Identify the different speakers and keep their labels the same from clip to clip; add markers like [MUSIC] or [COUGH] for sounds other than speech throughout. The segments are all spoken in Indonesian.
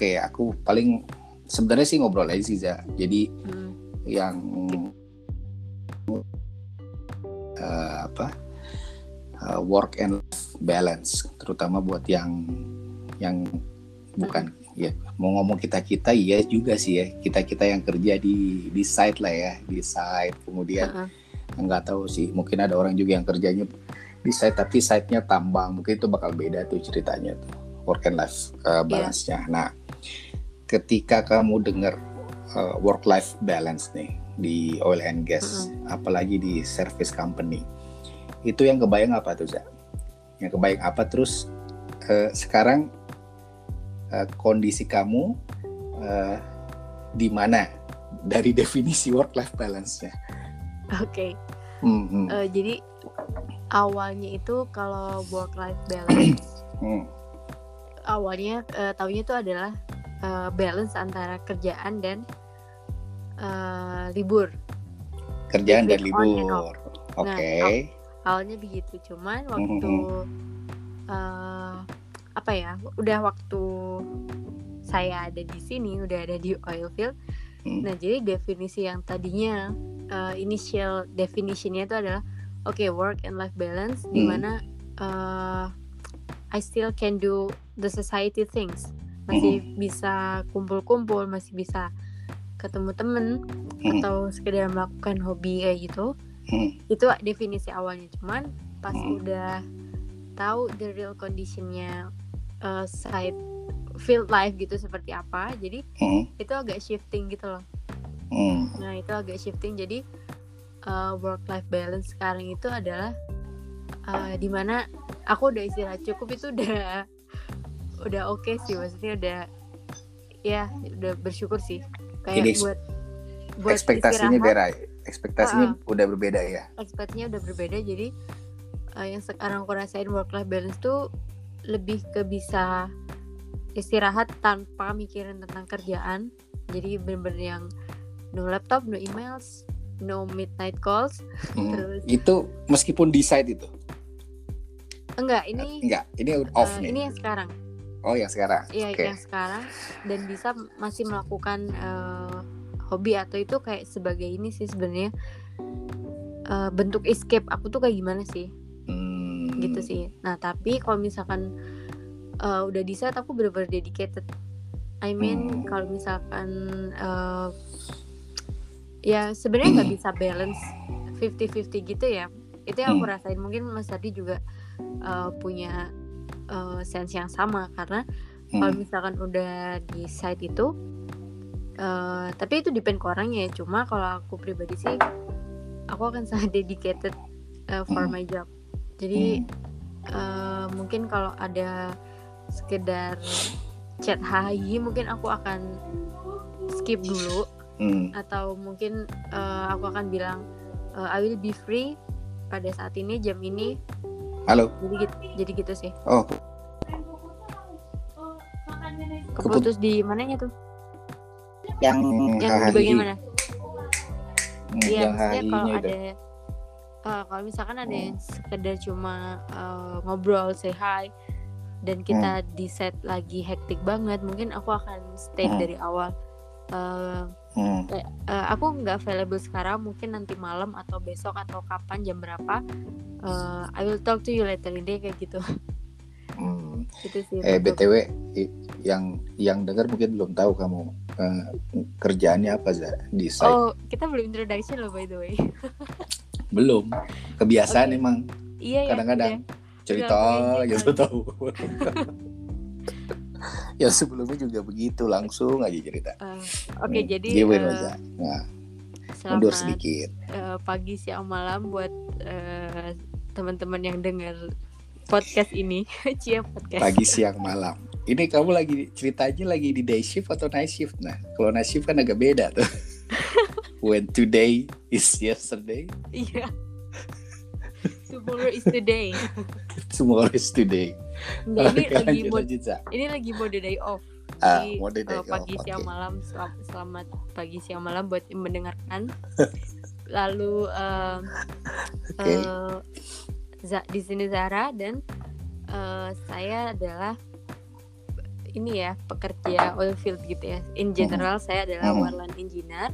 Speaker 1: Oke, aku paling sebenarnya sih ngobrol aja sih Za. Jadi
Speaker 2: Hmm.
Speaker 1: yang eh, apa eh, work and balance, terutama buat yang yang bukan ya mau ngomong kita kita iya juga sih ya kita kita yang kerja di di site lah ya di site kemudian
Speaker 2: Heeh.
Speaker 1: nggak tahu sih mungkin ada orang juga yang kerjanya di site tapi site-nya tambang mungkin itu bakal beda tuh ceritanya tuh work and life uh, balance-nya. Nah, ketika kamu dengar uh, work life balance nih di oil and gas, apalagi di service company, itu yang kebayang apa tuh, Za? Yang kebayang apa terus uh, sekarang uh, kondisi kamu uh, di mana dari [LAUGHS] definisi work life balance-nya?
Speaker 2: Oke.
Speaker 1: Hmm, hmm,
Speaker 2: Eh, jadi awalnya itu kalau work life balance
Speaker 1: hmm.
Speaker 2: awalnya eh, taunya itu adalah eh, balance antara kerjaan dan eh, libur.
Speaker 1: Kerjaan dan libur. Oke.
Speaker 2: Nah, Awalnya begitu, cuman waktu
Speaker 1: Mhm.
Speaker 2: eh, apa ya, udah waktu saya ada di sini, udah ada di oil field.
Speaker 1: Hmm.
Speaker 2: Nah, jadi definisi yang tadinya eh, initial definitionnya itu adalah oke work and life balance, di
Speaker 1: Hmm.
Speaker 2: mana eh, I still can do the society things, masih bisa kumpul-kumpul, masih bisa ketemu temen
Speaker 1: Hmm.
Speaker 2: atau sekedar melakukan hobi kayak gitu.
Speaker 1: Hmm.
Speaker 2: Itu definisi awalnya, cuman pas
Speaker 1: Hmm.
Speaker 2: udah tahu the real conditionnya eh, side field life gitu seperti apa, jadi
Speaker 1: Hmm.
Speaker 2: itu agak shifting gitu loh.
Speaker 1: Hmm.
Speaker 2: Nah itu agak shifting jadi work life balance sekarang itu adalah uh, di mana aku udah istirahat cukup itu udah udah oke sih maksudnya udah ya udah bersyukur sih. Kayak
Speaker 1: Jadi,
Speaker 2: buat buat
Speaker 1: ekspektasinya beda ekspektasinya
Speaker 2: Ah.
Speaker 1: udah berbeda ya?
Speaker 2: Ekspektasinya udah berbeda jadi uh, yang sekarang aku rasain work life balance tuh lebih ke bisa istirahat tanpa mikirin tentang kerjaan. Jadi bener-bener yang no laptop no emails no midnight calls. [LAUGHS]
Speaker 1: Hmm.
Speaker 2: terus
Speaker 1: itu meskipun di site itu?
Speaker 2: Enggak ini
Speaker 1: enggak ini off
Speaker 2: uh,
Speaker 1: nih.
Speaker 2: ini yang sekarang
Speaker 1: oh yang sekarang
Speaker 2: Iya
Speaker 1: oke
Speaker 2: yang sekarang dan bisa masih melakukan eh, hobi atau itu kayak sebagai ini sih sebenarnya eh, bentuk escape aku tuh kayak gimana sih
Speaker 1: Hmm.
Speaker 2: gitu sih. Nah tapi kalau misalkan eh, udah di saat aku bener-bener dedicated. I mean
Speaker 1: Hmm.
Speaker 2: kalau misalkan eh, ya sebenarnya nggak bisa balance 50-50 gitu ya. Itu yang aku
Speaker 1: Hmm.
Speaker 2: rasain mungkin Mas Ardi juga eh, punya eh, sense yang sama karena kalau
Speaker 1: Hmm.
Speaker 2: misalkan udah di site itu eh, tapi itu depend ke orangnya ya cuma kalau aku pribadi sih aku akan sangat [LAUGHS] dedicated eh, for
Speaker 1: Hmm.
Speaker 2: my job jadi eh, mungkin kalau ada sekedar chat hai mungkin aku akan skip dulu
Speaker 1: Hmm.
Speaker 2: atau mungkin eh, aku akan bilang eh, I will be free pada saat ini jam ini
Speaker 1: halo?
Speaker 2: Jadi gitu, jadi gitu sih.
Speaker 1: Oh.
Speaker 2: Keputus di mananya tuh?
Speaker 1: Yang
Speaker 2: yang di bagian mana
Speaker 1: Hmm,
Speaker 2: Iya, maksudnya kalau ada eh, kalau misalkan ada
Speaker 1: Hmm.
Speaker 2: yang sekedar cuma eh, ngobrol, say hi, dan kita di set lagi hektik banget, mungkin aku akan stay
Speaker 1: Hmm.
Speaker 2: dari awal. Eh,
Speaker 1: Hmm.
Speaker 2: eh, aku nggak available sekarang, mungkin nanti malam atau besok atau kapan jam berapa. eh, I will talk to you later in the day kayak gitu.
Speaker 1: Hmm.
Speaker 2: gitu sih.
Speaker 1: eh btw yang yang dengar mungkin belum tahu kamu eh, kerjaannya apa Za di site
Speaker 2: Oh, kita belum introduction loh by the way. [LAUGHS]
Speaker 1: belum kebiasaan
Speaker 2: Oke.
Speaker 1: emang
Speaker 2: iya ya.
Speaker 1: kadang-kadang cerita aja
Speaker 2: udah,
Speaker 1: tuh tahu [LAUGHS] [LAUGHS] ya sebelumnya juga begitu langsung aja cerita.
Speaker 2: Eh, Oke,
Speaker 1: Hmm,
Speaker 2: jadi eh,
Speaker 1: Za? nah mundur sedikit.
Speaker 2: eh, pagi siang malam buat eh, teman-teman yang dengar podcast ini. [LAUGHS] Cia podcast.
Speaker 1: Pagi siang malam. Ini kamu lagi ceritanya lagi di day shift atau night shift? Nah kalau night shift kan agak beda tuh. [LAUGHS] When today is yesterday.
Speaker 2: Iya tomorrow is today [LAUGHS]
Speaker 1: tomorrow is today
Speaker 2: Nggak, ini
Speaker 1: Oke,
Speaker 2: lagi
Speaker 1: lanjut,
Speaker 2: mode ini lagi mode day off
Speaker 1: ah
Speaker 2: Jadi,
Speaker 1: mode day
Speaker 2: eh, pagi
Speaker 1: off,
Speaker 2: siang
Speaker 1: oke.
Speaker 2: malam selam- selamat pagi siang malam buat yang mendengarkan [LAUGHS] lalu eh,
Speaker 1: Oke.
Speaker 2: eh, Za- di sini Zara dan eh, saya adalah ini ya pekerja oil field gitu ya. In general saya adalah
Speaker 1: Hmm.
Speaker 2: wireline engineer.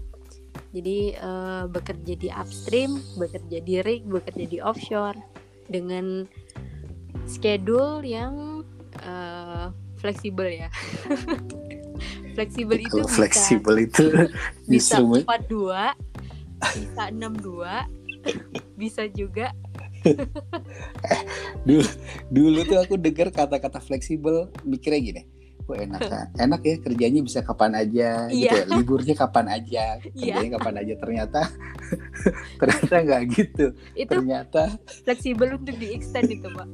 Speaker 2: Jadi eh, bekerja di upstream, bekerja di rig, bekerja di offshore dengan schedule yang eh, fleksibel ya. [LAUGHS] fleksibel itu
Speaker 1: fleksibel itu? [LAUGHS]
Speaker 2: bisa
Speaker 1: justru
Speaker 2: 42, bisa 62, bisa juga. [LAUGHS]
Speaker 1: Dulu dulu tuh aku dengar kata-kata fleksibel mikirnya gini Wah enak ya. enak ya kerjanya bisa kapan aja gitu
Speaker 2: Iya.
Speaker 1: ya. liburnya kapan aja kerjanya kapan aja ternyata [LAUGHS] ternyata nggak gitu
Speaker 2: itu
Speaker 1: ternyata
Speaker 2: fleksibel untuk di extend itu pak.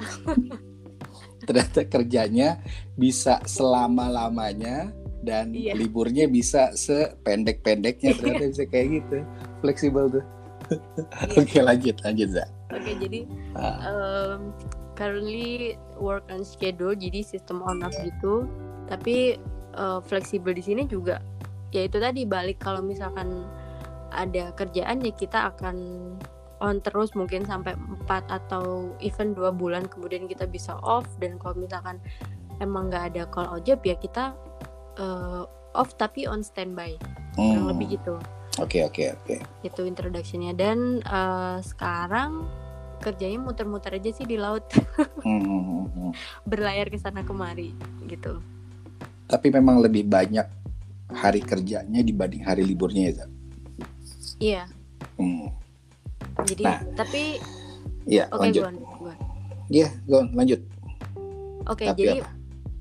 Speaker 2: [LAUGHS]
Speaker 1: ternyata kerjanya bisa selama lamanya dan
Speaker 2: Iya.
Speaker 1: liburnya bisa sependek-pendeknya ternyata bisa kayak gitu fleksibel tuh
Speaker 2: Iya.
Speaker 1: oke lanjut lanjut za
Speaker 2: Oke jadi
Speaker 1: Ah,
Speaker 2: um, currently work on schedule jadi sistem on off gitu tapi uh, fleksibel di sini juga ya itu tadi balik kalau misalkan ada kerjaan ya kita akan on terus mungkin sampai 4 atau even dua bulan kemudian kita bisa off. Dan kalau misalkan emang nggak ada call out job ya kita uh, off tapi on standby. Kurang
Speaker 1: hmm,
Speaker 2: lebih gitu.
Speaker 1: Oke oke oke.
Speaker 2: Itu introductionnya. Dan uh, sekarang kerjanya muter-muter aja sih di laut.
Speaker 1: Hmm, hmm, hmm, hmm.
Speaker 2: berlayar ke sana kemari gitu.
Speaker 1: Tapi memang lebih banyak hari kerjanya dibanding hari liburnya ya Za?
Speaker 2: Iya,
Speaker 1: Hmm.
Speaker 2: jadi
Speaker 1: Nah,
Speaker 2: tapi
Speaker 1: Iya,
Speaker 2: oke
Speaker 1: lanjut. Iya, go on, lanjut.
Speaker 2: Oke,
Speaker 1: Tapi
Speaker 2: jadi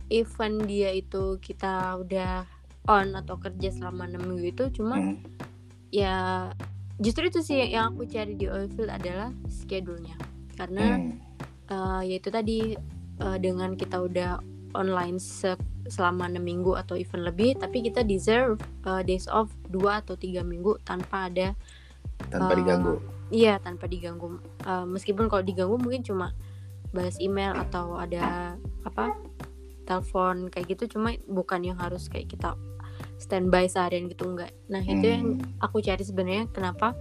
Speaker 2: event dia itu kita udah on atau kerja selama 6 minggu itu cuma
Speaker 1: Hmm.
Speaker 2: ya justru itu sih yang aku cari di oilfield adalah schedule-nya. Karena
Speaker 1: Hmm.
Speaker 2: eh, ya itu tadi eh, dengan kita udah online se- selama 6 minggu atau even lebih tapi kita deserve eh, days off 2 atau tiga minggu tanpa ada
Speaker 1: Tanpa
Speaker 2: Eh,
Speaker 1: diganggu.
Speaker 2: Iya tanpa diganggu. Eh, meskipun kalau diganggu mungkin cuma balas email atau ada apa telepon kayak gitu cuma bukan yang harus kayak kita standby seharian gitu enggak. Nah itu yang
Speaker 1: Hmm.
Speaker 2: aku cari sebenarnya kenapa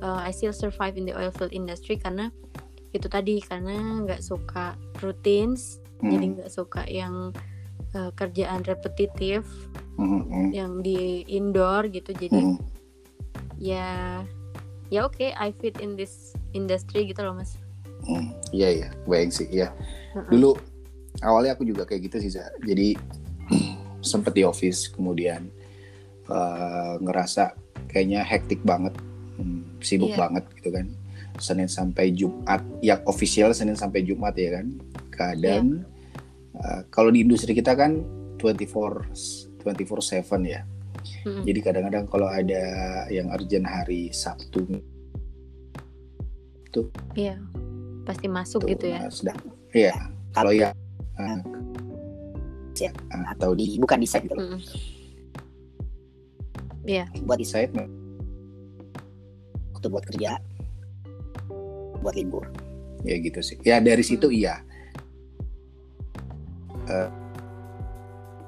Speaker 2: uh, I still survive in the oil field industry karena itu tadi karena nggak suka routines
Speaker 1: Hmm.
Speaker 2: jadi nggak suka yang uh, kerjaan repetitif
Speaker 1: Hmm,
Speaker 2: yang di indoor gitu jadi
Speaker 1: hmm.
Speaker 2: ya ya oke I fit in this industry gitu loh mas
Speaker 1: Hmm, Iya iya, bayang sih ya.
Speaker 2: Heeh.
Speaker 1: Dulu awalnya aku juga kayak gitu sih, Za. Jadi [CLEARS THROAT] sempet di office, kemudian eh, ngerasa kayaknya hektik banget, hmm, sibuk
Speaker 2: Iya.
Speaker 1: banget gitu kan. Senin sampai Jumat, yang official Senin sampai Jumat ya kan. Kadang eh, kalau di industri kita kan 24 24/7 ya.
Speaker 2: Mm-mm.
Speaker 1: Jadi kadang-kadang kalau ada yang urgent hari Sabtu
Speaker 2: Iya pasti masuk
Speaker 1: tuh,
Speaker 2: gitu ya
Speaker 1: sedang iya kalau ya uh,
Speaker 3: Ya.
Speaker 1: uh, atau di
Speaker 3: di bukan di site gitu.
Speaker 2: Mm-mm. Iya
Speaker 3: buat di
Speaker 1: site
Speaker 3: waktu buat kerja buat libur
Speaker 1: ya gitu sih ya dari situ
Speaker 2: Hmm.
Speaker 1: iya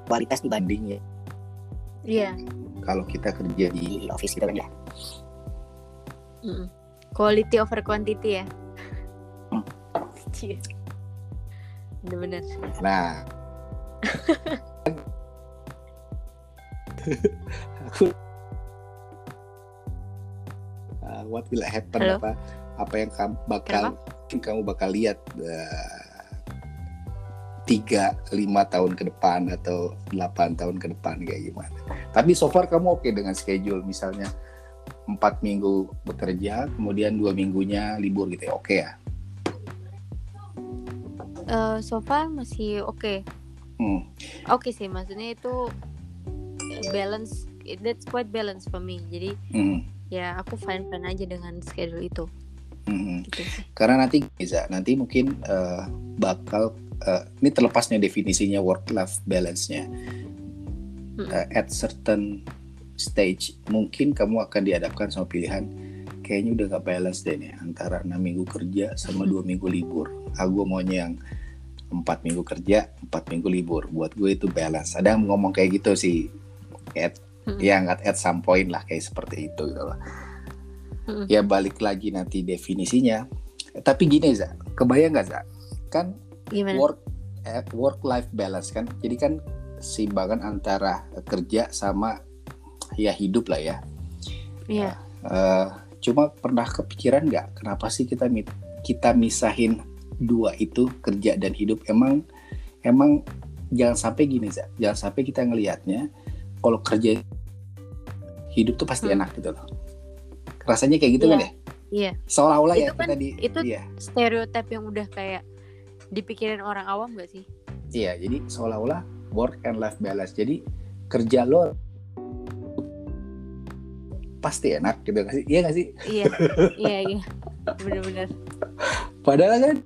Speaker 3: kualitas dibanding
Speaker 1: bandingnya
Speaker 2: iya.
Speaker 1: Kalau kita kerja di
Speaker 3: office gitu kan ya
Speaker 2: quality over quantity ya?
Speaker 1: Hmm.
Speaker 2: Cie. bener-bener.
Speaker 1: Nah. Aku Uh, what will happen
Speaker 2: Halo?
Speaker 1: apa? Apa yang kamu bakal kamu bakal lihat uh, tiga lima tahun ke depan atau delapan tahun ke depan kayak gimana tapi so far kamu oke dengan schedule misalnya empat minggu bekerja kemudian dua minggunya libur gitu ya oke ya
Speaker 2: Eh, so far masih oke
Speaker 1: Hmm.
Speaker 2: oke sih maksudnya itu balance that's quite balance for me jadi
Speaker 1: Hmm.
Speaker 2: ya aku fine fine aja dengan schedule itu
Speaker 1: Hmm.
Speaker 2: gitu
Speaker 1: Karena nanti bisa, nanti mungkin eh, bakal eh, ini terlepasnya definisinya work life balance-nya. Eh, at certain stage mungkin kamu akan dihadapkan sama pilihan kayaknya udah gak balance deh nih antara enam minggu kerja sama dua minggu libur. Aku maunya yang empat minggu kerja, empat minggu libur. Buat gue itu balance. Ada yang ngomong kayak gitu sih. At,
Speaker 2: Mm-mm.
Speaker 1: ya at, at some point lah kayak seperti itu gitu loh.
Speaker 2: Mm-mm.
Speaker 1: Ya balik lagi nanti definisinya. Tapi gini za, kebayang nggak za? Kan
Speaker 2: gimana
Speaker 1: work eh, work life balance kan. Jadi kan keseimbangan antara kerja sama ya hidup lah ya.
Speaker 2: Iya.
Speaker 1: Eh, cuma pernah kepikiran nggak kenapa sih kita kita misahin dua itu kerja dan hidup? Emang emang jangan sampai gini Za. Jangan sampai kita ngelihatnya kalau kerja hidup tuh pasti
Speaker 2: Hmm.
Speaker 1: enak gitu loh. Rasanya kayak gitu
Speaker 2: Iya.
Speaker 1: kan ya?
Speaker 2: Iya.
Speaker 1: Seolah-olah ya
Speaker 2: kan-
Speaker 1: kita di
Speaker 2: itu-
Speaker 1: iya.
Speaker 2: Stereotip yang udah kayak dipikirin orang awam gak sih?
Speaker 1: Iya, jadi seolah-olah work and life balance. Jadi kerja lo pasti enak gitu nggak sih? Iya nggak sih?
Speaker 2: iya. [LAUGHS] iya, iya. Bener-bener.
Speaker 1: Padahal kan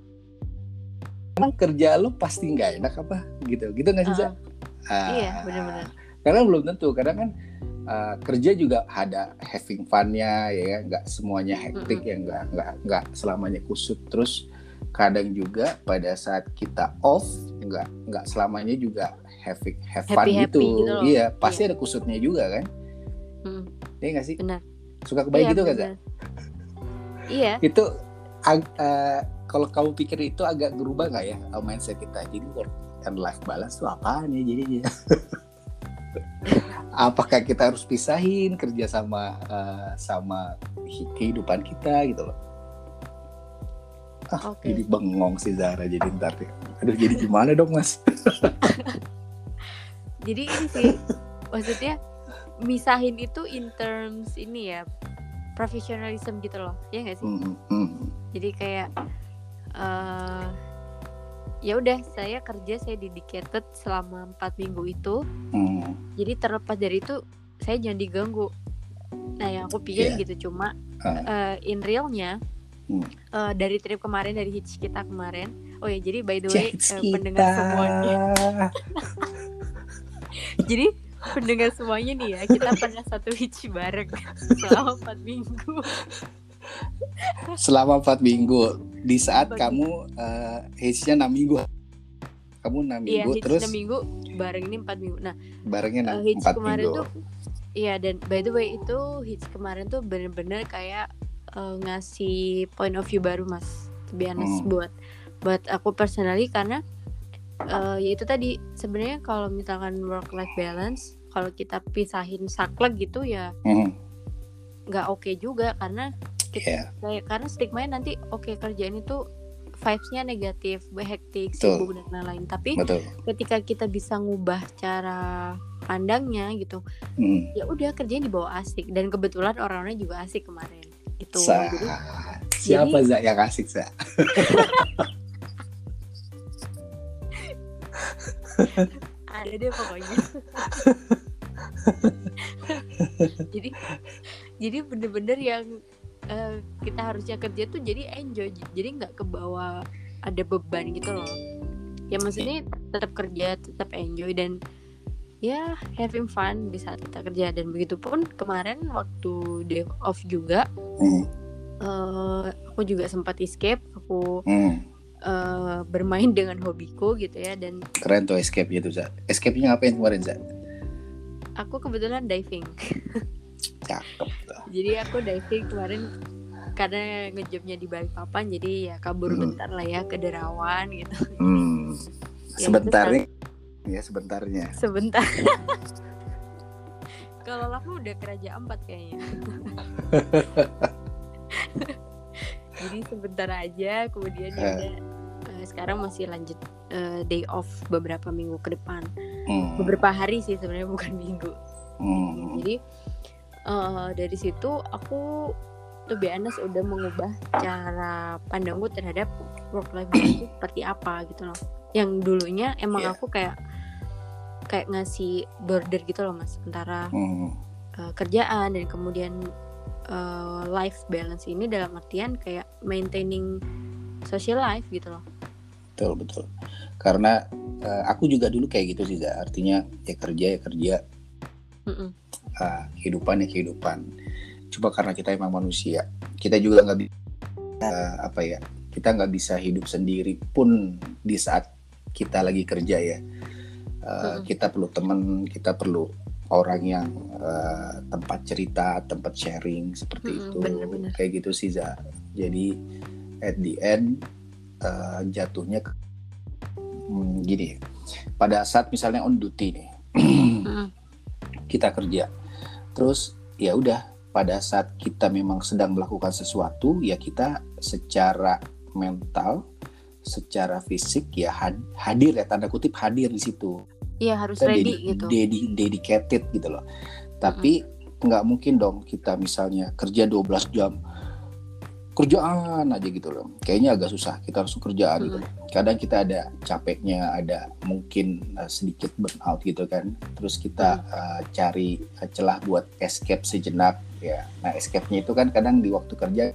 Speaker 1: emang kerja lo pasti nggak enak apa gitu? Gitu nggak sih? Za?
Speaker 2: Uh-uh.
Speaker 1: Ah,
Speaker 2: Iya, bener-bener.
Speaker 1: Karena belum tentu. Kadang kan ah, kerja juga ada having fun-nya ya, nggak semuanya hektik ya, nggak nggak nggak selamanya kusut. Terus kadang juga pada saat kita off nggak nggak selamanya juga having have fun
Speaker 2: Happy-happy
Speaker 1: gitu.
Speaker 2: gitu loh.
Speaker 1: Iya, pasti ada kusutnya juga kan?
Speaker 2: Mm,
Speaker 1: Iya nggak sih?
Speaker 2: benar.
Speaker 1: Suka kebayang
Speaker 2: Iya,
Speaker 1: gitu kan?
Speaker 2: Iya.
Speaker 1: Itu eh, kalau kamu pikir itu agak berubah nggak ya uh, mindset kita? Jadi work and life balance itu apaan ya jadinya? [LAUGHS] Apakah kita harus pisahin kerja sama eh, sama hi- kehidupan kita gitu loh? Ah,
Speaker 2: Oke.
Speaker 1: jadi bengong sih Zara jadi ntar deh. Aduh jadi gimana dong mas? [LAUGHS]
Speaker 2: Jadi ini sih maksudnya misahin itu in terms ini ya professionalism gitu loh. Ya nggak sih?
Speaker 1: Hmm, hmm,
Speaker 2: Jadi kayak eh ya udah saya kerja saya dedicated selama empat minggu itu.
Speaker 1: hmm.
Speaker 2: Jadi terlepas dari itu saya jangan diganggu. Nah yang aku pikirin
Speaker 1: Iya.
Speaker 2: gitu cuma
Speaker 1: Ah.
Speaker 2: eh, in realnya
Speaker 1: Hmm.
Speaker 2: eh, dari trip kemarin dari hitch kita kemarin. Oh ya jadi by the way eh, pendengar semuanya. [LAUGHS] Jadi pendengar semuanya nih ya kita pernah satu hitch bareng selama empat minggu.
Speaker 1: Selama empat minggu di saat
Speaker 2: Bagi-
Speaker 1: kamu uh, hitch-nya enam minggu. Kamu enam
Speaker 2: Iya
Speaker 1: minggu
Speaker 2: hitch
Speaker 1: terus
Speaker 2: enam minggu bareng ini empat minggu. Nah
Speaker 1: barengnya
Speaker 2: hitch
Speaker 1: empat
Speaker 2: kemarin
Speaker 1: minggu.
Speaker 2: tuh Iya dan by the way itu hitch kemarin tuh bener-bener kayak eh, ngasih point of view baru mas, to be honest
Speaker 1: Hmm.
Speaker 2: buat buat aku personally karena eh ya itu tadi sebenarnya kalau misalkan work life balance kalau kita pisahin saklek gitu ya
Speaker 1: Hmm,
Speaker 2: nggak oke juga karena
Speaker 1: Iya.
Speaker 2: kayak karena stigma nanti oke kerjaan itu vibes-nya negatif, hektik, sibuk dan lain-lain. Tapi
Speaker 1: betul.
Speaker 2: ketika kita bisa ngubah cara pandangnya gitu,
Speaker 1: Hmm.
Speaker 2: ya udah kerjanya dibawa asik dan kebetulan orang-orangnya juga asik kemarin gitu.
Speaker 1: Sa-
Speaker 2: Jadi
Speaker 1: siapa Za yang asik Za? [LAUGHS]
Speaker 2: ada deh pokoknya. [LAUGHS] jadi jadi bener-bener yang eh, kita harusnya kerja tuh jadi enjoy jadi nggak kebawa ada beban gitu loh ya maksudnya tetap kerja tetap enjoy dan ya having fun di saat kita kerja dan begitu pun kemarin waktu day off juga
Speaker 1: Hmm,
Speaker 2: eh, aku juga sempat escape aku
Speaker 1: hmm.
Speaker 2: eh, bermain [LAUGHS] dengan hobiku gitu ya dan
Speaker 1: Keren tuh escape gitu Za. Escape-nya ngapain kemarin Za?
Speaker 2: aku kebetulan diving [LAUGHS]
Speaker 1: Cakep tuh.
Speaker 2: jadi aku diving kemarin karena ngejobnya di Balikpapan jadi ya kabur
Speaker 1: Hmm.
Speaker 2: bentar lah ya ke Derawan gitu
Speaker 1: Hmm. [LAUGHS]
Speaker 2: Ya,
Speaker 1: Sebentar nih. Ya sebentarnya.
Speaker 2: sebentar [LAUGHS] kalau lama udah ke Raja Ampat kayaknya [LAUGHS] jadi sebentar aja kemudian udah, eh, sekarang masih lanjut eh, day off beberapa minggu ke depan
Speaker 1: Hmm.
Speaker 2: beberapa hari sih sebenarnya bukan minggu
Speaker 1: Hmm.
Speaker 2: jadi eh, dari situ aku tuh honest udah mengubah cara pandangku terhadap work life balance itu seperti apa gitu loh yang dulunya emang
Speaker 1: Iya.
Speaker 2: aku kayak kayak ngasih border gitu loh mas antara
Speaker 1: Hmm.
Speaker 2: eh, kerjaan dan kemudian eh, life balance ini dalam artian kayak maintaining social life gitu loh
Speaker 1: Betul betul. Karena eh, aku juga dulu kayak gitu sih Za. Artinya ya kerja ya kerja,
Speaker 2: Mm-mm.
Speaker 1: ah, kehidupan ya kehidupan. Coba karena kita emang manusia, kita juga nggak bisa apa ya, kita nggak bisa hidup sendiri pun di saat kita lagi kerja ya.
Speaker 2: Mm-mm.
Speaker 1: Kita perlu teman, kita perlu orang yang eh, tempat cerita, tempat sharing seperti
Speaker 2: Mm-mm,
Speaker 1: itu.
Speaker 2: bener-bener.
Speaker 1: Kayak gitu sih Za. Jadi at the end eh, jatuhnya ke- hmm, gini pada saat misalnya on duty nih [CLEARS THROAT]
Speaker 2: Mm.
Speaker 1: kita kerja terus ya udah pada saat kita memang sedang melakukan sesuatu ya kita secara mental secara fisik ya had- hadir ya tanda kutip hadir di situ.
Speaker 2: Iya harus
Speaker 1: kita
Speaker 2: ready
Speaker 1: dedi-
Speaker 2: gitu.
Speaker 1: dedi- dedicated gitu loh. Tapi nggak mungkin dong kita misalnya kerja 12 jam kerjaan aja gitu loh. Kayaknya agak susah kita langsung kerjaan gitu loh. Kadang kita ada capeknya ada mungkin uh, sedikit burnout gitu kan. Terus kita uh, cari celah buat escape sejenak ya. Nah escape-nya itu kan kadang di waktu kerja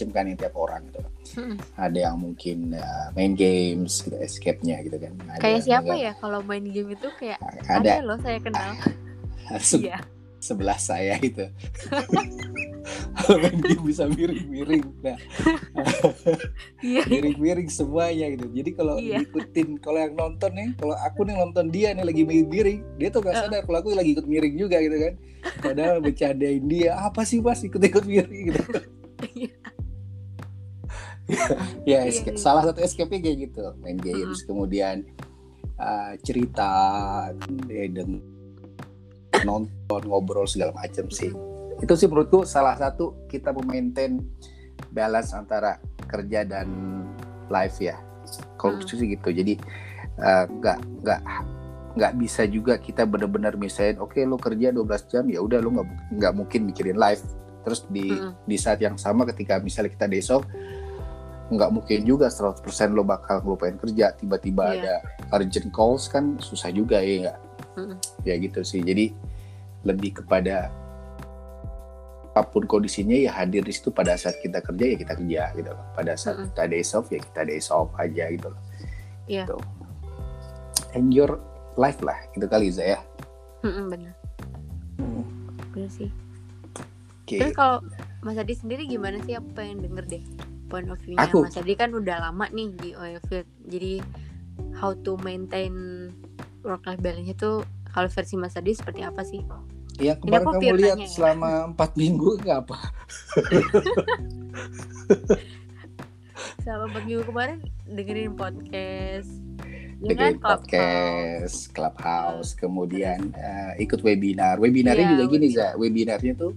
Speaker 1: macam kan yang tiap orang gitu loh.
Speaker 2: Mm.
Speaker 1: ada yang mungkin uh, main games gitu escape-nya gitu kan Ada
Speaker 2: Kayak siapa
Speaker 1: juga-
Speaker 2: ya kalau main game itu kayak
Speaker 1: ada
Speaker 2: ada loh saya kenal. [LAUGHS]
Speaker 1: se-
Speaker 2: Iya.
Speaker 1: sebelah saya itu Kalau main game bisa miring-miring nah [LAUGHS]
Speaker 2: Iya.
Speaker 1: miring-miring semuanya gitu jadi kalau
Speaker 2: Iya.
Speaker 1: ngikutin kalau yang nonton nih kalau aku nih nonton dia nih lagi miring-miring dia tuh gak
Speaker 2: Uh.
Speaker 1: sadar kalau aku lagi ikut miring juga gitu kan padahal bercandain dia apa sih mas ikut-ikut miring gitu
Speaker 2: Iya. [LAUGHS]
Speaker 1: ya
Speaker 2: Iya,
Speaker 1: escape-
Speaker 2: iya.
Speaker 1: salah satu escape kayak gitu main games kemudian uh, cerita dan nonton ngobrol segala macam sih itu sih menurutku salah satu kita memaintain balance antara kerja dan life ya kalau
Speaker 2: Hmm.
Speaker 1: sih gitu jadi uh, nggak nggak nggak bisa juga kita benar-benar misain oke lo kerja 12 jam ya udah lo nggak nggak mungkin mikirin life terus di
Speaker 2: Mm.
Speaker 1: di saat yang sama ketika misalnya kita off nggak mungkin juga 100% lo bakal ngelupain kerja tiba-tiba
Speaker 2: Iya.
Speaker 1: ada urgent calls kan susah juga ya nggak?
Speaker 2: Mm.
Speaker 1: ya gitu sih jadi lebih kepada apa pun kondisinya ya hadir di situ pada saat kita kerja ya kita kerja gitu loh pada saat
Speaker 2: Mm-mm.
Speaker 1: kita days off ya kita days off aja gitu loh
Speaker 2: Iya.
Speaker 1: Gitu. and your life lah gitu kali Za ya
Speaker 2: Mm-mm, bener. Bener sih.
Speaker 1: oke
Speaker 2: Terus kalau Mas Adi sendiri gimana sih apa yang denger deh point of view-nya
Speaker 1: Aku-
Speaker 2: Mas Adi kan udah lama nih di Oilfield jadi how to maintain work life balance itu kalau versi Mas Adi seperti apa sih? Ini
Speaker 1: kemarin kamu lihat
Speaker 2: nanya ya.
Speaker 1: selama empat minggu nggak apa [LAUGHS]
Speaker 2: Selama empat minggu kemarin dengerin podcast, ya
Speaker 1: dengerin
Speaker 2: kan, Clubhouse.
Speaker 1: podcast, clubhouse, kemudian eh, ikut webinar. Webinarnya
Speaker 2: Iya,
Speaker 1: juga gini,
Speaker 2: webinar.
Speaker 1: Za. Webinarnya tuh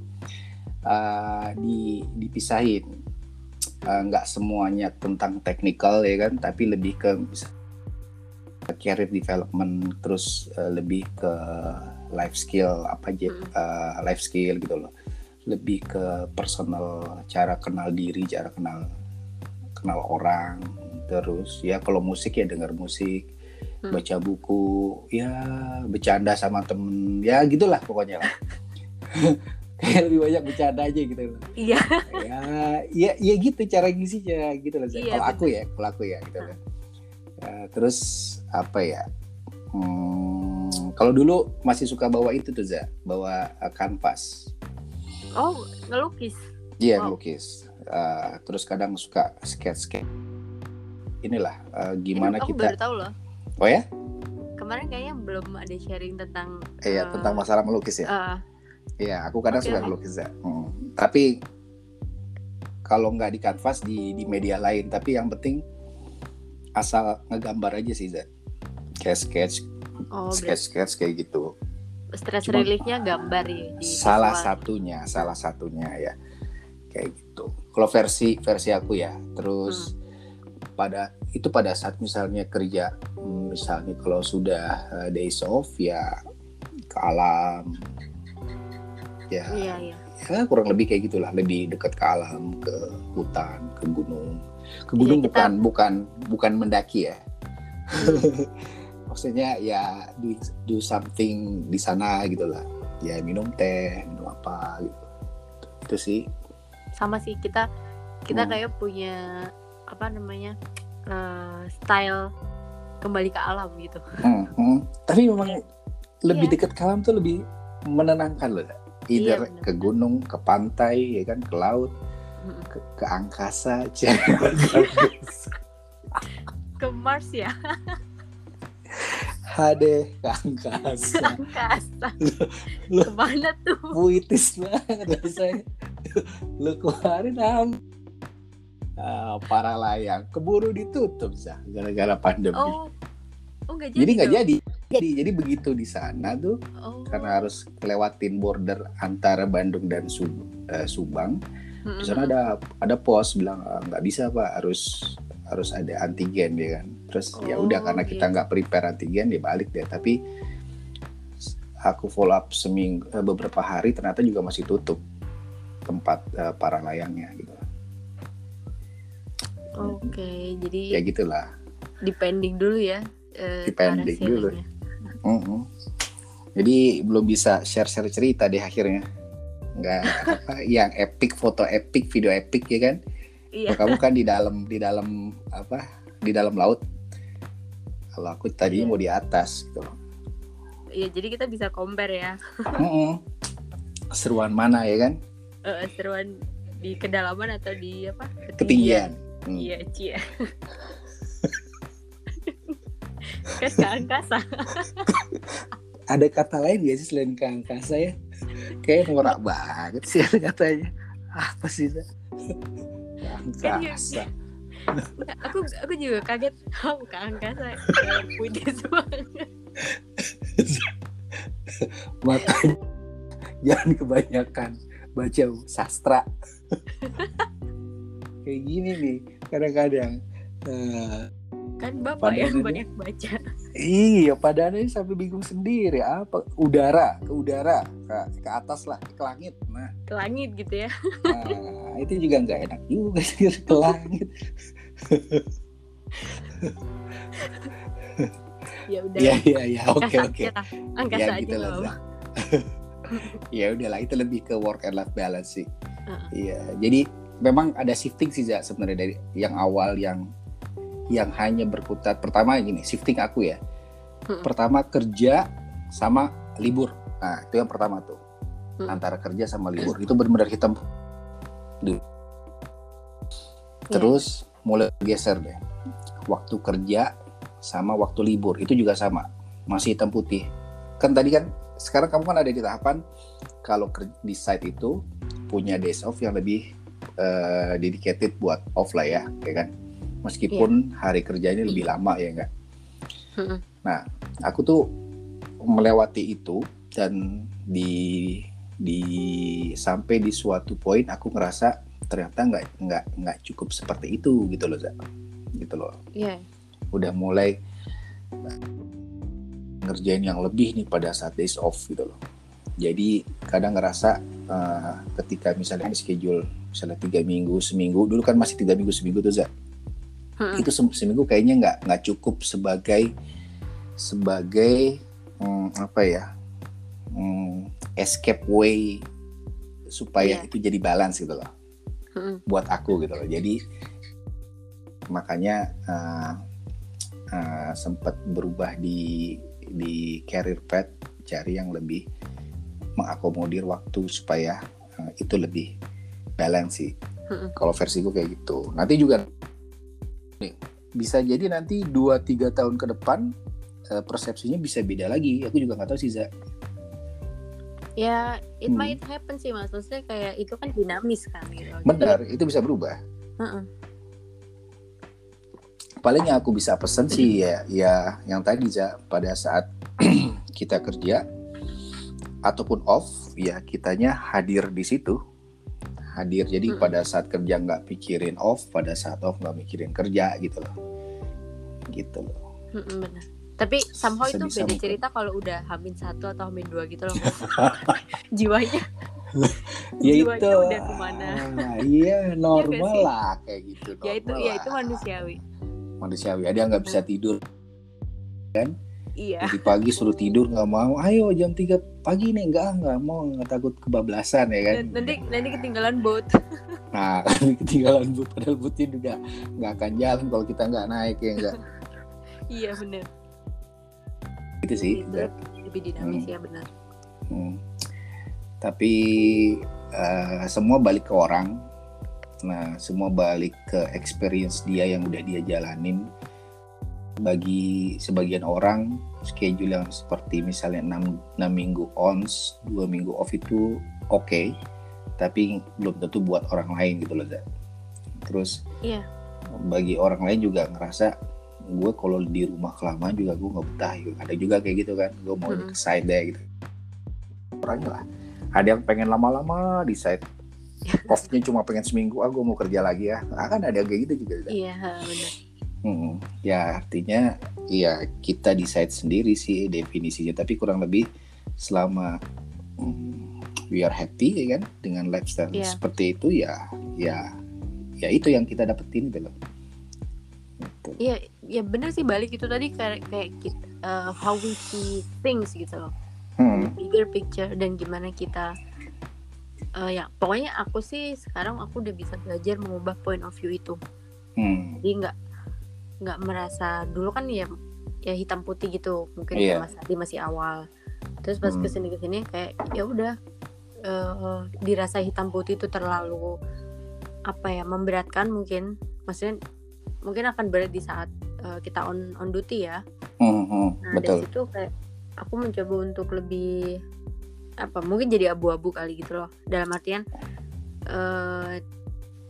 Speaker 1: eh, di dipisahin. Eh, nggak semuanya tentang teknikal ya kan, tapi lebih ke mis- career development, terus eh, lebih ke life skill apa aja, eh, life skill gitu loh. Lebih ke personal, cara kenal diri, cara kenal kenal orang, terus ya kalau musik ya dengar musik
Speaker 2: Hmm.
Speaker 1: baca buku ya bercanda sama temen ya gitulah pokoknya lah [LAUGHS] kayak lebih banyak bercanda aja gitu loh.
Speaker 2: Iya.
Speaker 1: ya ya ya gitu cara ngisinya gitu loh.
Speaker 2: Iya,
Speaker 1: kalau aku ya kalau aku ya gitu kan Ya, terus apa ya hmm, kalau dulu masih suka bawa itu tuh za bawa uh, kanvas
Speaker 2: Oh, ngelukis.
Speaker 1: Iya
Speaker 2: Wow.
Speaker 1: ngelukis Uh, terus kadang suka sketch sketch inilah uh,
Speaker 2: Ini
Speaker 1: gimana
Speaker 2: aku
Speaker 1: kita
Speaker 2: baru tahu loh.
Speaker 1: oh ya
Speaker 2: Kemarin kayaknya belum ada sharing tentang
Speaker 1: iya
Speaker 2: eh,
Speaker 1: tentang masalah melukis ya
Speaker 2: eh,
Speaker 1: Iya, aku kadang
Speaker 2: Oke,
Speaker 1: suka ngelukis ya. Hmm. Tapi kalau nggak di kanvas di di media lain, tapi yang penting asal ngegambar aja sih, Zat. Kayak sketch,
Speaker 2: oh,
Speaker 1: sketch sketch kayak gitu.
Speaker 2: stress relief-nya gambar ya di
Speaker 1: Salah
Speaker 2: visual.
Speaker 1: satunya, salah satunya ya. Kayak gitu. Kalau versi versi aku ya. Terus
Speaker 2: Hmm.
Speaker 1: pada itu pada saat misalnya kerja, misalnya kalau sudah uh, days off ya ke alam. Ya,
Speaker 2: Iya, iya.
Speaker 1: ya kurang lebih kayak gitulah lebih dekat ke alam ke hutan ke gunung ke gunung
Speaker 2: Iya, kita-
Speaker 1: bukan bukan bukan mendaki ya [LAUGHS] maksudnya ya do, do something di sana gitu lah ya minum teh minum apa gitu itu sih
Speaker 2: Sama sih kita kita
Speaker 1: Hmm.
Speaker 2: kayak punya apa namanya? eh, style kembali ke alam gitu.
Speaker 1: Hmm, hmm. tapi memang lebih
Speaker 2: Iya.
Speaker 1: dekat ke alam tuh lebih menenangkan loh either
Speaker 2: Iya, bener.
Speaker 1: ke gunung ke pantai ya kan ke laut
Speaker 2: Mm-mm.
Speaker 1: ke, ke angkasa [LAUGHS]
Speaker 2: Ke Mars ya. [LAUGHS]
Speaker 1: Hade ke angkasa
Speaker 2: Angkasa.
Speaker 1: lu-
Speaker 2: Ke mana tuh?
Speaker 1: puitis banget rasanya lu kemarin am ah, para layang keburu ditutup sah gara-gara pandemi
Speaker 2: Oh, Oh nggak jadi.
Speaker 1: jadi nggak jadi jadi jadi begitu di sana tuh
Speaker 2: Oh.
Speaker 1: karena harus lewatin border antara Bandung dan Sub- eh, Subang
Speaker 2: Mm-mm.
Speaker 1: di sana ada ada pos bilang "Ah, nggak bisa pak harus harus ada antigen ya kan terus ya udah
Speaker 2: Oh,
Speaker 1: karena kita
Speaker 2: gitu.
Speaker 1: nggak prepare antigen dia balik deh tapi aku follow up seminggu eh, beberapa hari ternyata juga masih tutup tempat eh, para layangnya gitu
Speaker 2: Oke, jadi
Speaker 1: ya gitulah
Speaker 2: depending dulu ya. eh,
Speaker 1: Depending dulu.
Speaker 2: Sharingnya.
Speaker 1: Mm-mm. jadi belum bisa share share cerita deh akhirnya nggak apa [LAUGHS] yang epic foto epic video epic ya kan
Speaker 2: Iya.
Speaker 1: Kalau kamu kan di dalam di dalam apa di dalam laut kalau aku tadinya
Speaker 2: Iya.
Speaker 1: mau di atas gitu
Speaker 2: Iya, jadi kita bisa compare ya.
Speaker 1: Mm-mm. seruan mana ya kan
Speaker 2: Eh, seruan di kedalaman atau di apa?
Speaker 1: ketinggian Hmm.
Speaker 2: Iya, cie. [LAUGHS] kan ke angkasa.
Speaker 1: ada kata lain gak sih selain ke angkasa ya? Kayak norak banget sih ada katanya. Apa sih
Speaker 2: ya-
Speaker 1: angkasa
Speaker 2: aku aku juga kaget. Tahu ke angkasa. Puitis banget.
Speaker 1: makanya jangan kebanyakan baca sastra. Kayak gini nih kadang-kadang Eh,
Speaker 2: Kan Bapak
Speaker 1: Padahal
Speaker 2: yang
Speaker 1: ini-
Speaker 2: banyak baca.
Speaker 1: Iya, padahal ini sampai bingung sendiri apa udara ke udara ke, ke atas lah ke langit. Nah,
Speaker 2: Ke langit gitu ya.
Speaker 1: nah, itu juga nggak enak juga sih ke [LAUGHS] langit.
Speaker 2: Ya udah.
Speaker 1: Iya iya iya oke oke.
Speaker 2: aja. Angkasa
Speaker 1: Ya
Speaker 2: aja
Speaker 1: gitu
Speaker 2: nggak
Speaker 1: lah. [LAUGHS] ya udahlah itu lebih ke work and life balance sih. Iya, jadi memang ada shifting sih sebenarnya dari yang awal yang yang hanya berkutat pertama gini shifting aku ya.
Speaker 2: Mm-mm.
Speaker 1: Pertama kerja sama libur. Nah, itu yang pertama tuh.
Speaker 2: Mm.
Speaker 1: Antara kerja sama libur itu benar-benar hitam. Terus mulai geser deh. Waktu kerja sama waktu libur itu juga sama. Masih hitam putih. Kan tadi kan sekarang kamu kan ada di tahapan kalau di site itu punya days off yang lebih eh, dedicated buat off lah ya, ya kan. Meskipun hari kerjanya lebih lama ya enggak.
Speaker 2: Mm-mm.
Speaker 1: Aku tuh melewati itu dan di di sampai di suatu poin aku ngerasa ternyata nggak nggak nggak cukup seperti itu gitu loh Za. gitu loh
Speaker 2: Iya.
Speaker 1: udah mulai ngerjain yang lebih nih pada saat days off gitu loh. Jadi kadang ngerasa eh, ketika misalnya schedule misalnya tiga minggu seminggu dulu kan masih tiga minggu seminggu tuh Za.
Speaker 2: Mm-mm.
Speaker 1: Itu sem- seminggu kayaknya nggak nggak cukup sebagai sebagai hmm, apa ya hmm, escape way supaya
Speaker 2: Iya.
Speaker 1: itu jadi balance gitu loh
Speaker 2: Mm-mm.
Speaker 1: buat aku gitu loh. Jadi makanya uh, uh, sempat berubah di di career path cari yang lebih mengakomodir waktu supaya uh, itu lebih balance sih.
Speaker 2: Mm-mm.
Speaker 1: Kalau versiku kayak gitu. Nanti juga nih, bisa jadi nanti 2-3 tahun ke depan uh, persepsinya bisa beda lagi. Aku juga nggak tahu sih Za.
Speaker 2: Ya, it
Speaker 1: Hmm.
Speaker 2: might happen sih mas. Maksudnya kayak itu kan dinamis kan gitu.
Speaker 1: Benar, itu bisa berubah.
Speaker 2: Heeh.
Speaker 1: paling yang aku bisa pesen sih ya ya yang tadi za pada saat [CLEARS THROAT] kita kerja ataupun off ya kitanya hadir di situ hadir jadi
Speaker 2: Mm.
Speaker 1: pada saat kerja nggak pikirin off pada saat off nggak mikirin kerja gitu loh gitu loh
Speaker 2: Mm-mm, benar. Tapi somehow itu
Speaker 1: Sebisa
Speaker 2: beda
Speaker 1: mungkin.
Speaker 2: cerita kalau udah hamin satu atau hamin dua gitu loh. [LAUGHS] Jiwanya, [LAUGHS]
Speaker 1: ya
Speaker 2: jiwanya
Speaker 1: itu
Speaker 2: udah ke mana?
Speaker 1: ah, iya [LAUGHS] normal
Speaker 2: sih?
Speaker 1: lah kayak gitu
Speaker 2: Ya itu,
Speaker 1: normal
Speaker 2: ya itu manusiawi.
Speaker 1: manusiawi ada nggak bisa tidur
Speaker 2: Iya.
Speaker 1: Jadi pagi suruh tidur nggak mau. Ayo jam 3 pagi nih nggak nggak mau nggak takut kebablasan ya kan.
Speaker 2: Nanti nanti ketinggalan boat. [LAUGHS]
Speaker 1: Nah ketinggalan but padahal butnya juga nggak akan jalan kalau kita nggak naik ya nggak.
Speaker 2: iya benar.
Speaker 1: Itu sih. Zat.
Speaker 2: Lebih dinamis
Speaker 1: Hmm.
Speaker 2: ya benar.
Speaker 1: Hmm. Tapi eh, semua balik ke orang. Nah semua balik ke experience dia yang udah dia jalanin. Bagi sebagian orang schedule yang seperti misalnya 6, 6 minggu ons, 2 minggu off itu oke. tapi belum tentu buat orang lain gitu loh Zat. Terus
Speaker 2: Iya.
Speaker 1: bagi orang lain juga ngerasa gue kalau di rumah kelamaan juga gue nggak betah gitu. ada juga kayak gitu kan gue mau
Speaker 2: Mm-mm.
Speaker 1: ke side deh gitu orangnya lah ada yang pengen lama-lama di side [LAUGHS] off-nya cuma pengen seminggu ah gue mau kerja lagi ya ah, kan ada yang kayak gitu juga
Speaker 2: iya benar
Speaker 1: Hmm, ya artinya ya kita decide sendiri sih definisinya tapi kurang lebih selama hmm, we are happy ya kan dengan lifestyle
Speaker 2: Iya.
Speaker 1: seperti itu ya ya ya itu yang kita dapetin gitu loh. Gitu.
Speaker 2: Iya, ya bener sih balik itu tadi kayak kayak kita, uh, how we see things gitu loh,
Speaker 1: Hmm,
Speaker 2: bigger picture dan gimana kita uh, ya pokoknya aku sih sekarang aku udah bisa belajar mengubah point of view itu.
Speaker 1: hmm,
Speaker 2: Jadi nggak nggak merasa dulu kan ya ya hitam putih gitu mungkin
Speaker 1: Iya.
Speaker 2: Mas Adi masih awal. Terus pas
Speaker 1: Hmm.
Speaker 2: ke sini ke sini kayak ya udah uh, dirasa hitam putih itu terlalu apa ya memberatkan mungkin maksudnya mungkin akan berat di saat uh, kita on on duty ya.
Speaker 1: hmm, hmm,
Speaker 2: Nah
Speaker 1: betul.
Speaker 2: dari situ kayak aku mencoba untuk lebih apa mungkin jadi abu-abu kali gitu loh dalam artian eh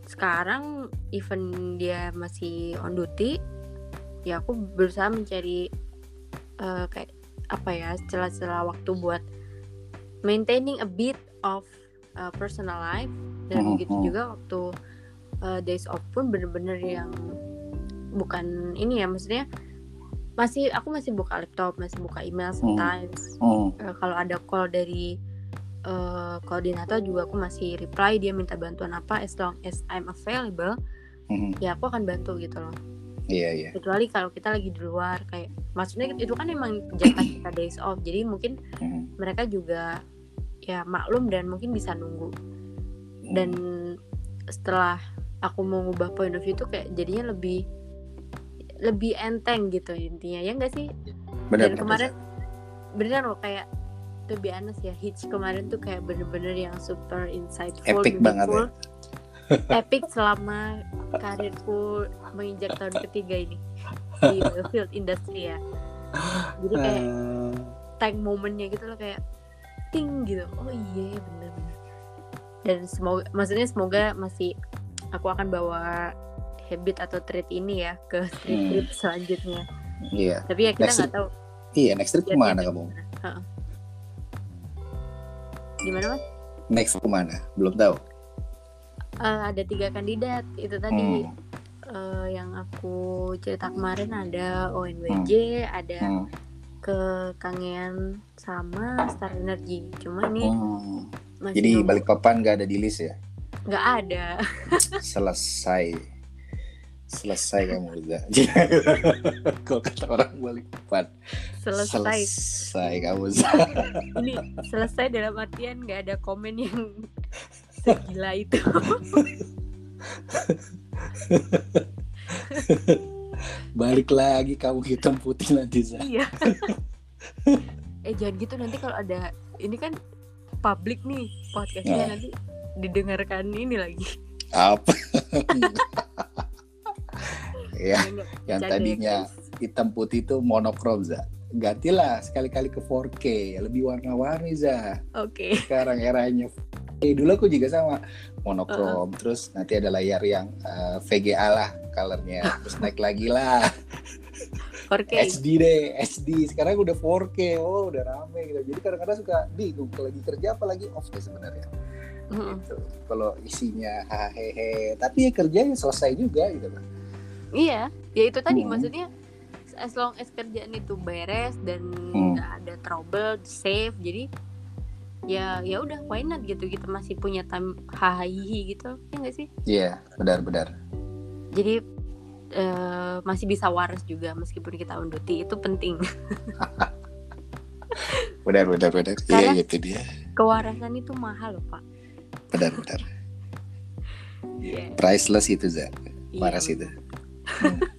Speaker 2: sekarang even dia masih on duty ya aku berusaha mencari eh, kayak apa ya celah-celah waktu buat maintaining a bit of uh, personal life. Dan
Speaker 1: Mhm,
Speaker 2: begitu
Speaker 1: mhm.
Speaker 2: juga waktu uh, days off pun bener-bener yang bukan ini ya maksudnya masih aku masih buka laptop masih buka email sometimes.
Speaker 1: Hmm,
Speaker 2: Eh, kalau ada call dari eh, koordinator juga aku masih reply dia minta bantuan apa as long as I'm available
Speaker 1: hmm,
Speaker 2: ya aku akan bantu gitu loh
Speaker 1: Iya iya.
Speaker 2: kecuali kalau kita lagi di luar kayak maksudnya itu kan emang jatah kita days off jadi mungkin
Speaker 1: Hmm,
Speaker 2: mereka juga ya maklum dan mungkin bisa nunggu. Dan setelah aku mau ngubah point of view tuh kayak jadinya lebih lebih enteng gitu intinya ya enggak sih?
Speaker 1: Benar
Speaker 2: dan kemarin beneran loh kayak to be honest ya Hitch kemarin tuh kayak bener-bener yang super insightful
Speaker 1: Epic banget ya.
Speaker 2: epic selama karirku menginjak tahun ketiga ini di [LAUGHS] field industry ya jadi kayak
Speaker 1: Eh,
Speaker 2: tag momennya gitu loh kayak ting gitu oh iya bener bener dan semoga maksudnya semoga masih aku akan bawa habit atau trait ini ya ke trip
Speaker 1: Hmm.
Speaker 2: trip selanjutnya
Speaker 1: Iya.
Speaker 2: tapi ya kita nggak tahu
Speaker 1: Iya, next trip ke
Speaker 2: mana
Speaker 1: kamu?
Speaker 2: gimana mas
Speaker 1: Next ke mana? Belum tahu.
Speaker 2: Eh, ada tiga kandidat. Itu tadi
Speaker 1: Hmm,
Speaker 2: eh, yang aku cerita kemarin ada ONWJ ada
Speaker 1: hmm,
Speaker 2: ke Kangean sama Star Energy. Cuma ini
Speaker 1: hmm.
Speaker 2: masih
Speaker 1: Jadi
Speaker 2: nunggu.
Speaker 1: balik papan nggak ada di list ya?
Speaker 2: nggak ada. [LAUGHS]
Speaker 1: Selesai. Selesai kamu udah kalau [LAUGHS] kata orang balik papan?
Speaker 2: Selesai.
Speaker 1: Selesai kamu
Speaker 2: ini selesai dalam artian nggak ada komen yang segila itu. [LAUGHS]
Speaker 1: Balik lagi kamu hitam putih nanti
Speaker 2: iya. [LAUGHS] Eh jangan gitu. Nanti kalau ada ini kan publik nih podcastnya
Speaker 1: Nah.
Speaker 2: nanti didengarkan ini lagi.
Speaker 1: Apa? [LAUGHS] Ya
Speaker 2: Nggak,
Speaker 1: yang
Speaker 2: bercanda ya,
Speaker 1: tadinya hitam putih itu monokrom za gantilah sekali-kali ke 4K lebih warna-warni za
Speaker 2: oke.
Speaker 1: Sekarang eranya Eh, dulu aku juga sama monokrom. Terus nanti ada layar yang eh, VGA lah colornya. [LAUGHS] Terus naik lagi lah.
Speaker 2: oke
Speaker 1: HD deh HD sekarang udah 4K oh udah rame gitu. Jadi kadang-kadang suka bingung kalau lagi kerja apalagi off deh sebenarnya.
Speaker 2: Mm-mm.
Speaker 1: gitu. kalau isinya hahehe tapi ya kerjanya selesai juga gitu kan
Speaker 2: iya. Ya itu tadi
Speaker 1: Hmm.
Speaker 2: maksudnya as long as kerjaan itu beres dan
Speaker 1: Hmm.
Speaker 2: nggak ada trouble safe jadi ya ya udah why not gitu kita masih punya time hahaha gitu ya nggak sih?
Speaker 1: Iya benar-benar
Speaker 2: jadi eh, masih bisa waras juga meskipun kita on duty itu penting. [LAUGHS]
Speaker 1: Benar benar benar. Iya itu dia.
Speaker 2: kewarasan itu mahal loh pak.
Speaker 1: Benar benar. [LAUGHS]
Speaker 2: Iya.
Speaker 1: priceless itu za
Speaker 2: Iya,
Speaker 1: waras itu. Hmm. [LAUGHS]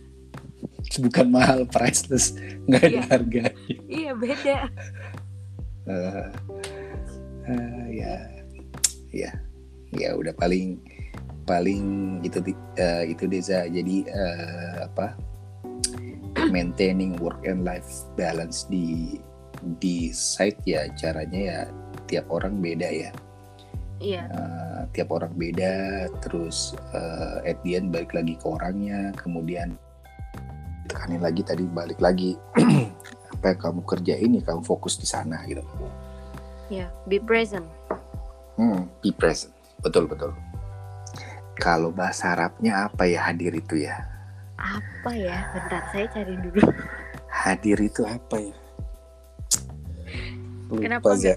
Speaker 1: [LAUGHS] bukan mahal priceless. Nggak ada
Speaker 2: Iya.
Speaker 1: harga.
Speaker 2: Iya beda.
Speaker 1: Eh, eh, ya. Ya. Ya udah paling paling itu eh, itu desa jadi eh, apa? [CLEARS THROAT] Maintaining work and life balance di di site ya caranya ya tiap orang beda ya.
Speaker 2: Iya.
Speaker 1: Eh, tiap orang beda terus eh, at the end balik lagi ke orangnya kemudian tekanin lagi tadi balik lagi. [CLEARS THROAT] Apa yang kamu kerjain ya kamu fokus di sana gitu.
Speaker 2: Ya be present.
Speaker 1: Hmm, be present. Betul betul. Kalau bahasa Arabnya apa ya hadir itu ya?
Speaker 2: Apa ya? Bentar saya cari dulu. [LAUGHS]
Speaker 1: Hadir itu apa ya? Lupa,
Speaker 2: Kenapa
Speaker 1: Za.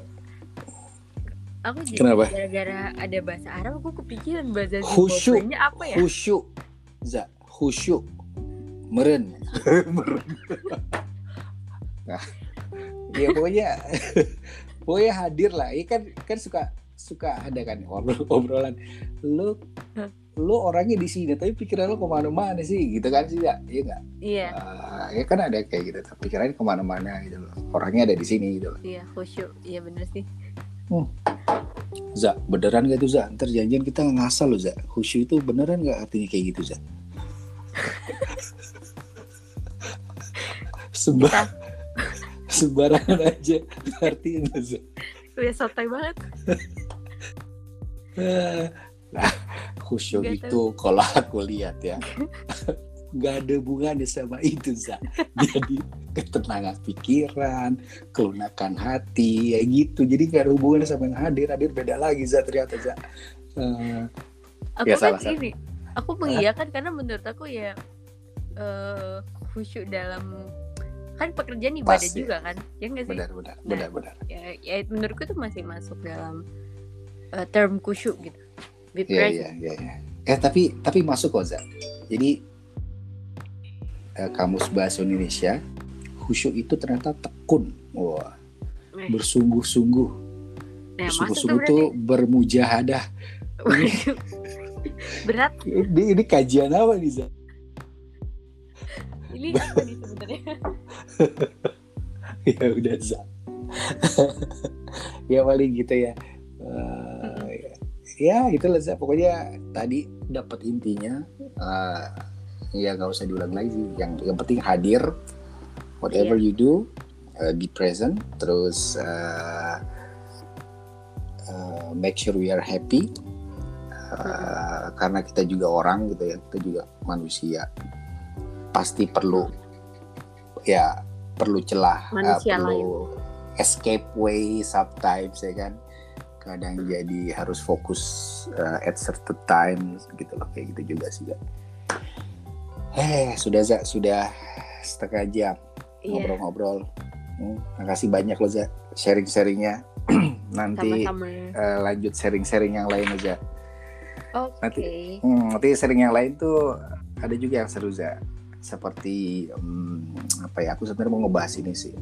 Speaker 2: aku jadi
Speaker 1: Kenapa?
Speaker 2: gara-gara ada bahasa Arab aku kepikiran bahasa. Zimbabwe-nya apa ya?
Speaker 1: Khusyuk. Za khusyuk meren. [LAUGHS] Meren. Nah ya pokoknya [LAUGHS] pokoknya hadir lah. Ya kan kan suka suka ada kan obrol- obrolan. Lu lu orangnya di sini tapi pikiran lu ke mana-mana sih? Gitu kan sih ya? Iya nggak?
Speaker 2: Iya.
Speaker 1: Ah, ya kan ada kayak gitu tapi pikirannya ke mana-mana gitu loh. Orangnya ada di sini gitu loh.
Speaker 2: Iya khusyuk. Iya bener sih.
Speaker 1: Za beneran gak tuh Za? Ntar janjian kita ngasal loh Za. Khusyuk itu beneran gak artinya kayak gitu Za [LAUGHS] Sembar
Speaker 2: Kita. [LAUGHS]
Speaker 1: sembarangan aja artinya Za
Speaker 2: udah sotoy banget. [LAUGHS]
Speaker 1: Nah khusyuk
Speaker 2: Nggak
Speaker 1: itu kalau aku lihat ya. [LAUGHS] Nggak ada hubungannya sama itu Za. Jadi ketenangan pikiran kelunakan hati ya gitu. Jadi nggak ada hubungannya sama yang hadir. Hadir beda lagi Za ternyata Za. Eh,
Speaker 2: aku
Speaker 1: Ya,
Speaker 2: kan
Speaker 1: salah,
Speaker 2: ini aku mengiyakan karena menurut aku ya eh khusyuk dalam kan pekerjaan ibadah
Speaker 1: Pas, ya.
Speaker 2: juga kan ya nggak sih
Speaker 1: benar benar
Speaker 2: Nah.
Speaker 1: benar benar
Speaker 2: ya, ya menurutku itu masih masuk dalam eh, term khusyuk gitu
Speaker 1: Iya iya iya. iya. Eh tapi tapi masuk kok Za. Jadi eh, kamus bahasa Indonesia khusyuk itu ternyata tekun. Wah,
Speaker 2: Eh,
Speaker 1: bersungguh-sungguh.
Speaker 2: nah, tuh
Speaker 1: Bersungguh-sungguh
Speaker 2: berarti
Speaker 1: tuh bermujahadah.
Speaker 2: Berat
Speaker 1: Ini, ini kajian apa nih Za?
Speaker 2: Ini [LAUGHS] apa nih sebenarnya
Speaker 1: ya udah Za. [LAUGHS] ya paling gitu ya. Eh, ya itulah Za. Pokoknya tadi dapat intinya. eh, ya nggak usah diulang lagi. Yang yang penting hadir. Whatever you do, uh, be present. Terus uh, uh, make sure we are happy. Uh, karena kita juga orang gitu ya, kita juga manusia. Pasti perlu ya perlu celah, uh, perlu escape way sometimes ya kan. Kadang jadi harus fokus uh, at certain time gitu loh kayak gitu juga sih. Za. Eh sudah Za, sudah setengah jam
Speaker 2: iya
Speaker 1: ngobrol-ngobrol. Hmm, makasih banyak loh Za sharing-sharingnya. [CLEARS THROAT] Nanti
Speaker 2: sama-sama
Speaker 1: eh, lanjut sharing-sharing yang lain aja.
Speaker 2: oke
Speaker 1: nanti- Hmm, nanti sharing yang lain tuh ada juga yang seru Za. Seperti hmm, apa ya? Aku sebenarnya mau ngebahas ini sih.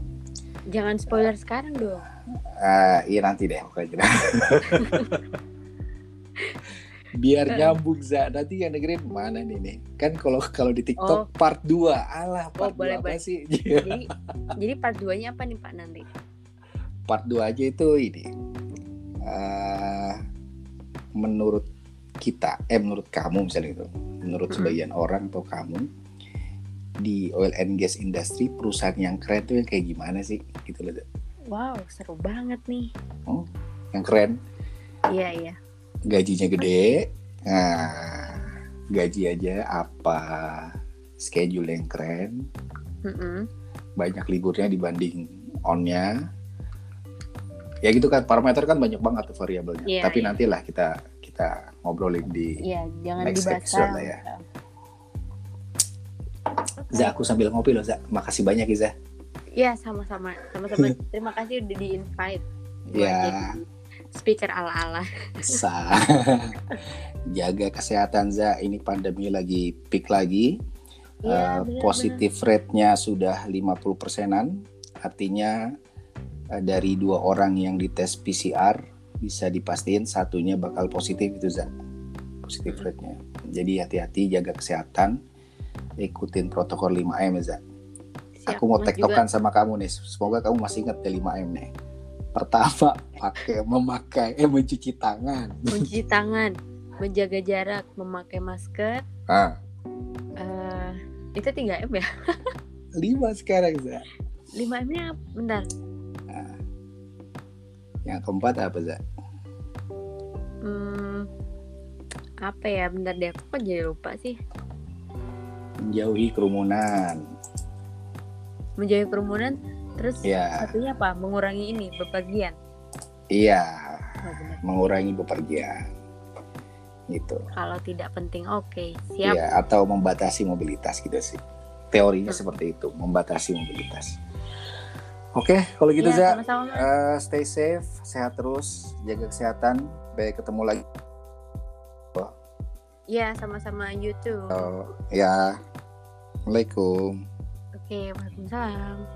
Speaker 2: jangan spoiler sekarang dong
Speaker 1: Eh, iya nanti deh pokoknya. [LAUGHS] Biar nyambung Za. Nanti yang dengerin mana nih nih? Kan kalau kalau di TikTok
Speaker 2: Oh.
Speaker 1: part 2. Alah, part
Speaker 2: boleh,
Speaker 1: 2 apa
Speaker 2: boleh.
Speaker 1: sih?
Speaker 2: jadi jadi part 2 nya apa nih pak nanti
Speaker 1: part 2 aja itu ini eh menurut kita eh menurut kamu misalnya itu menurut
Speaker 2: Mm-mm.
Speaker 1: sebagian orang atau kamu di oil and gas industry perusahaan yang keren tuh yang kayak gimana sih? Gitu loh
Speaker 2: wow seru banget nih.
Speaker 1: Yang keren.
Speaker 2: Iya iya.
Speaker 1: Gajinya gede. Nah gaji aja apa? Schedule yang keren.
Speaker 2: Mm-mm.
Speaker 1: banyak liburnya dibanding onnya. Ya gitu kan parameter kan banyak banget variabelnya.
Speaker 2: Iya,
Speaker 1: tapi
Speaker 2: iya.
Speaker 1: nantilah kita kita ngobrolin di
Speaker 2: iya jangan
Speaker 1: Next episode lah ya. Za aku sambil ngopi loh Za. Makasih banyak ya Za
Speaker 2: Iya sama-sama. Sama-sama. [LAUGHS] Terima kasih udah di invite
Speaker 1: Ya.
Speaker 2: speaker ala-ala.
Speaker 1: Sa. [LAUGHS] Jaga kesehatan Za. Ini pandemi lagi peak lagi. Eh,
Speaker 2: benar-benar.
Speaker 1: positif rate-nya sudah 50 persenan. Artinya eh, dari dua orang yang dites PCR bisa dipastiin satunya bakal positif itu Za. Positif rate-nya. Jadi hati-hati jaga kesehatan ikutin protokol 5M ya
Speaker 2: Siap,
Speaker 1: aku mau tektokan sama kamu nih. Semoga kamu masih ingat ya 5M nih. Pertama pakai memakai eh mencuci tangan.
Speaker 2: Mencuci [LAUGHS] tangan menjaga jarak memakai masker.
Speaker 1: Ah.
Speaker 2: Eh itu 3 m ya? [LAUGHS]
Speaker 1: Lima sekarang Za
Speaker 2: 5 m nya bentar.
Speaker 1: Yang keempat apa Za
Speaker 2: hmm, apa ya? Bentar deh aku kok jadi lupa sih
Speaker 1: menjauhi kerumunan
Speaker 2: menjauhi kerumunan terus
Speaker 1: Iya.
Speaker 2: satunya apa mengurangi ini bepergian
Speaker 1: Iya,
Speaker 2: Oh, benar.
Speaker 1: mengurangi bepergian. Gitu.
Speaker 2: kalau tidak penting oke siap
Speaker 1: Iya, atau membatasi mobilitas gitu sih. Teorinya
Speaker 2: Hmm.
Speaker 1: seperti itu, membatasi mobilitas. Oke, kalau gitu
Speaker 2: Iya,
Speaker 1: Za,
Speaker 2: sama-sama Mas.
Speaker 1: eh, stay safe, sehat terus, jaga kesehatan. Sampai ketemu lagi.
Speaker 2: Iya, sama-sama YouTube.
Speaker 1: Oh, ya, Assalamualaikum.
Speaker 2: Oke, Waalaikumsalam.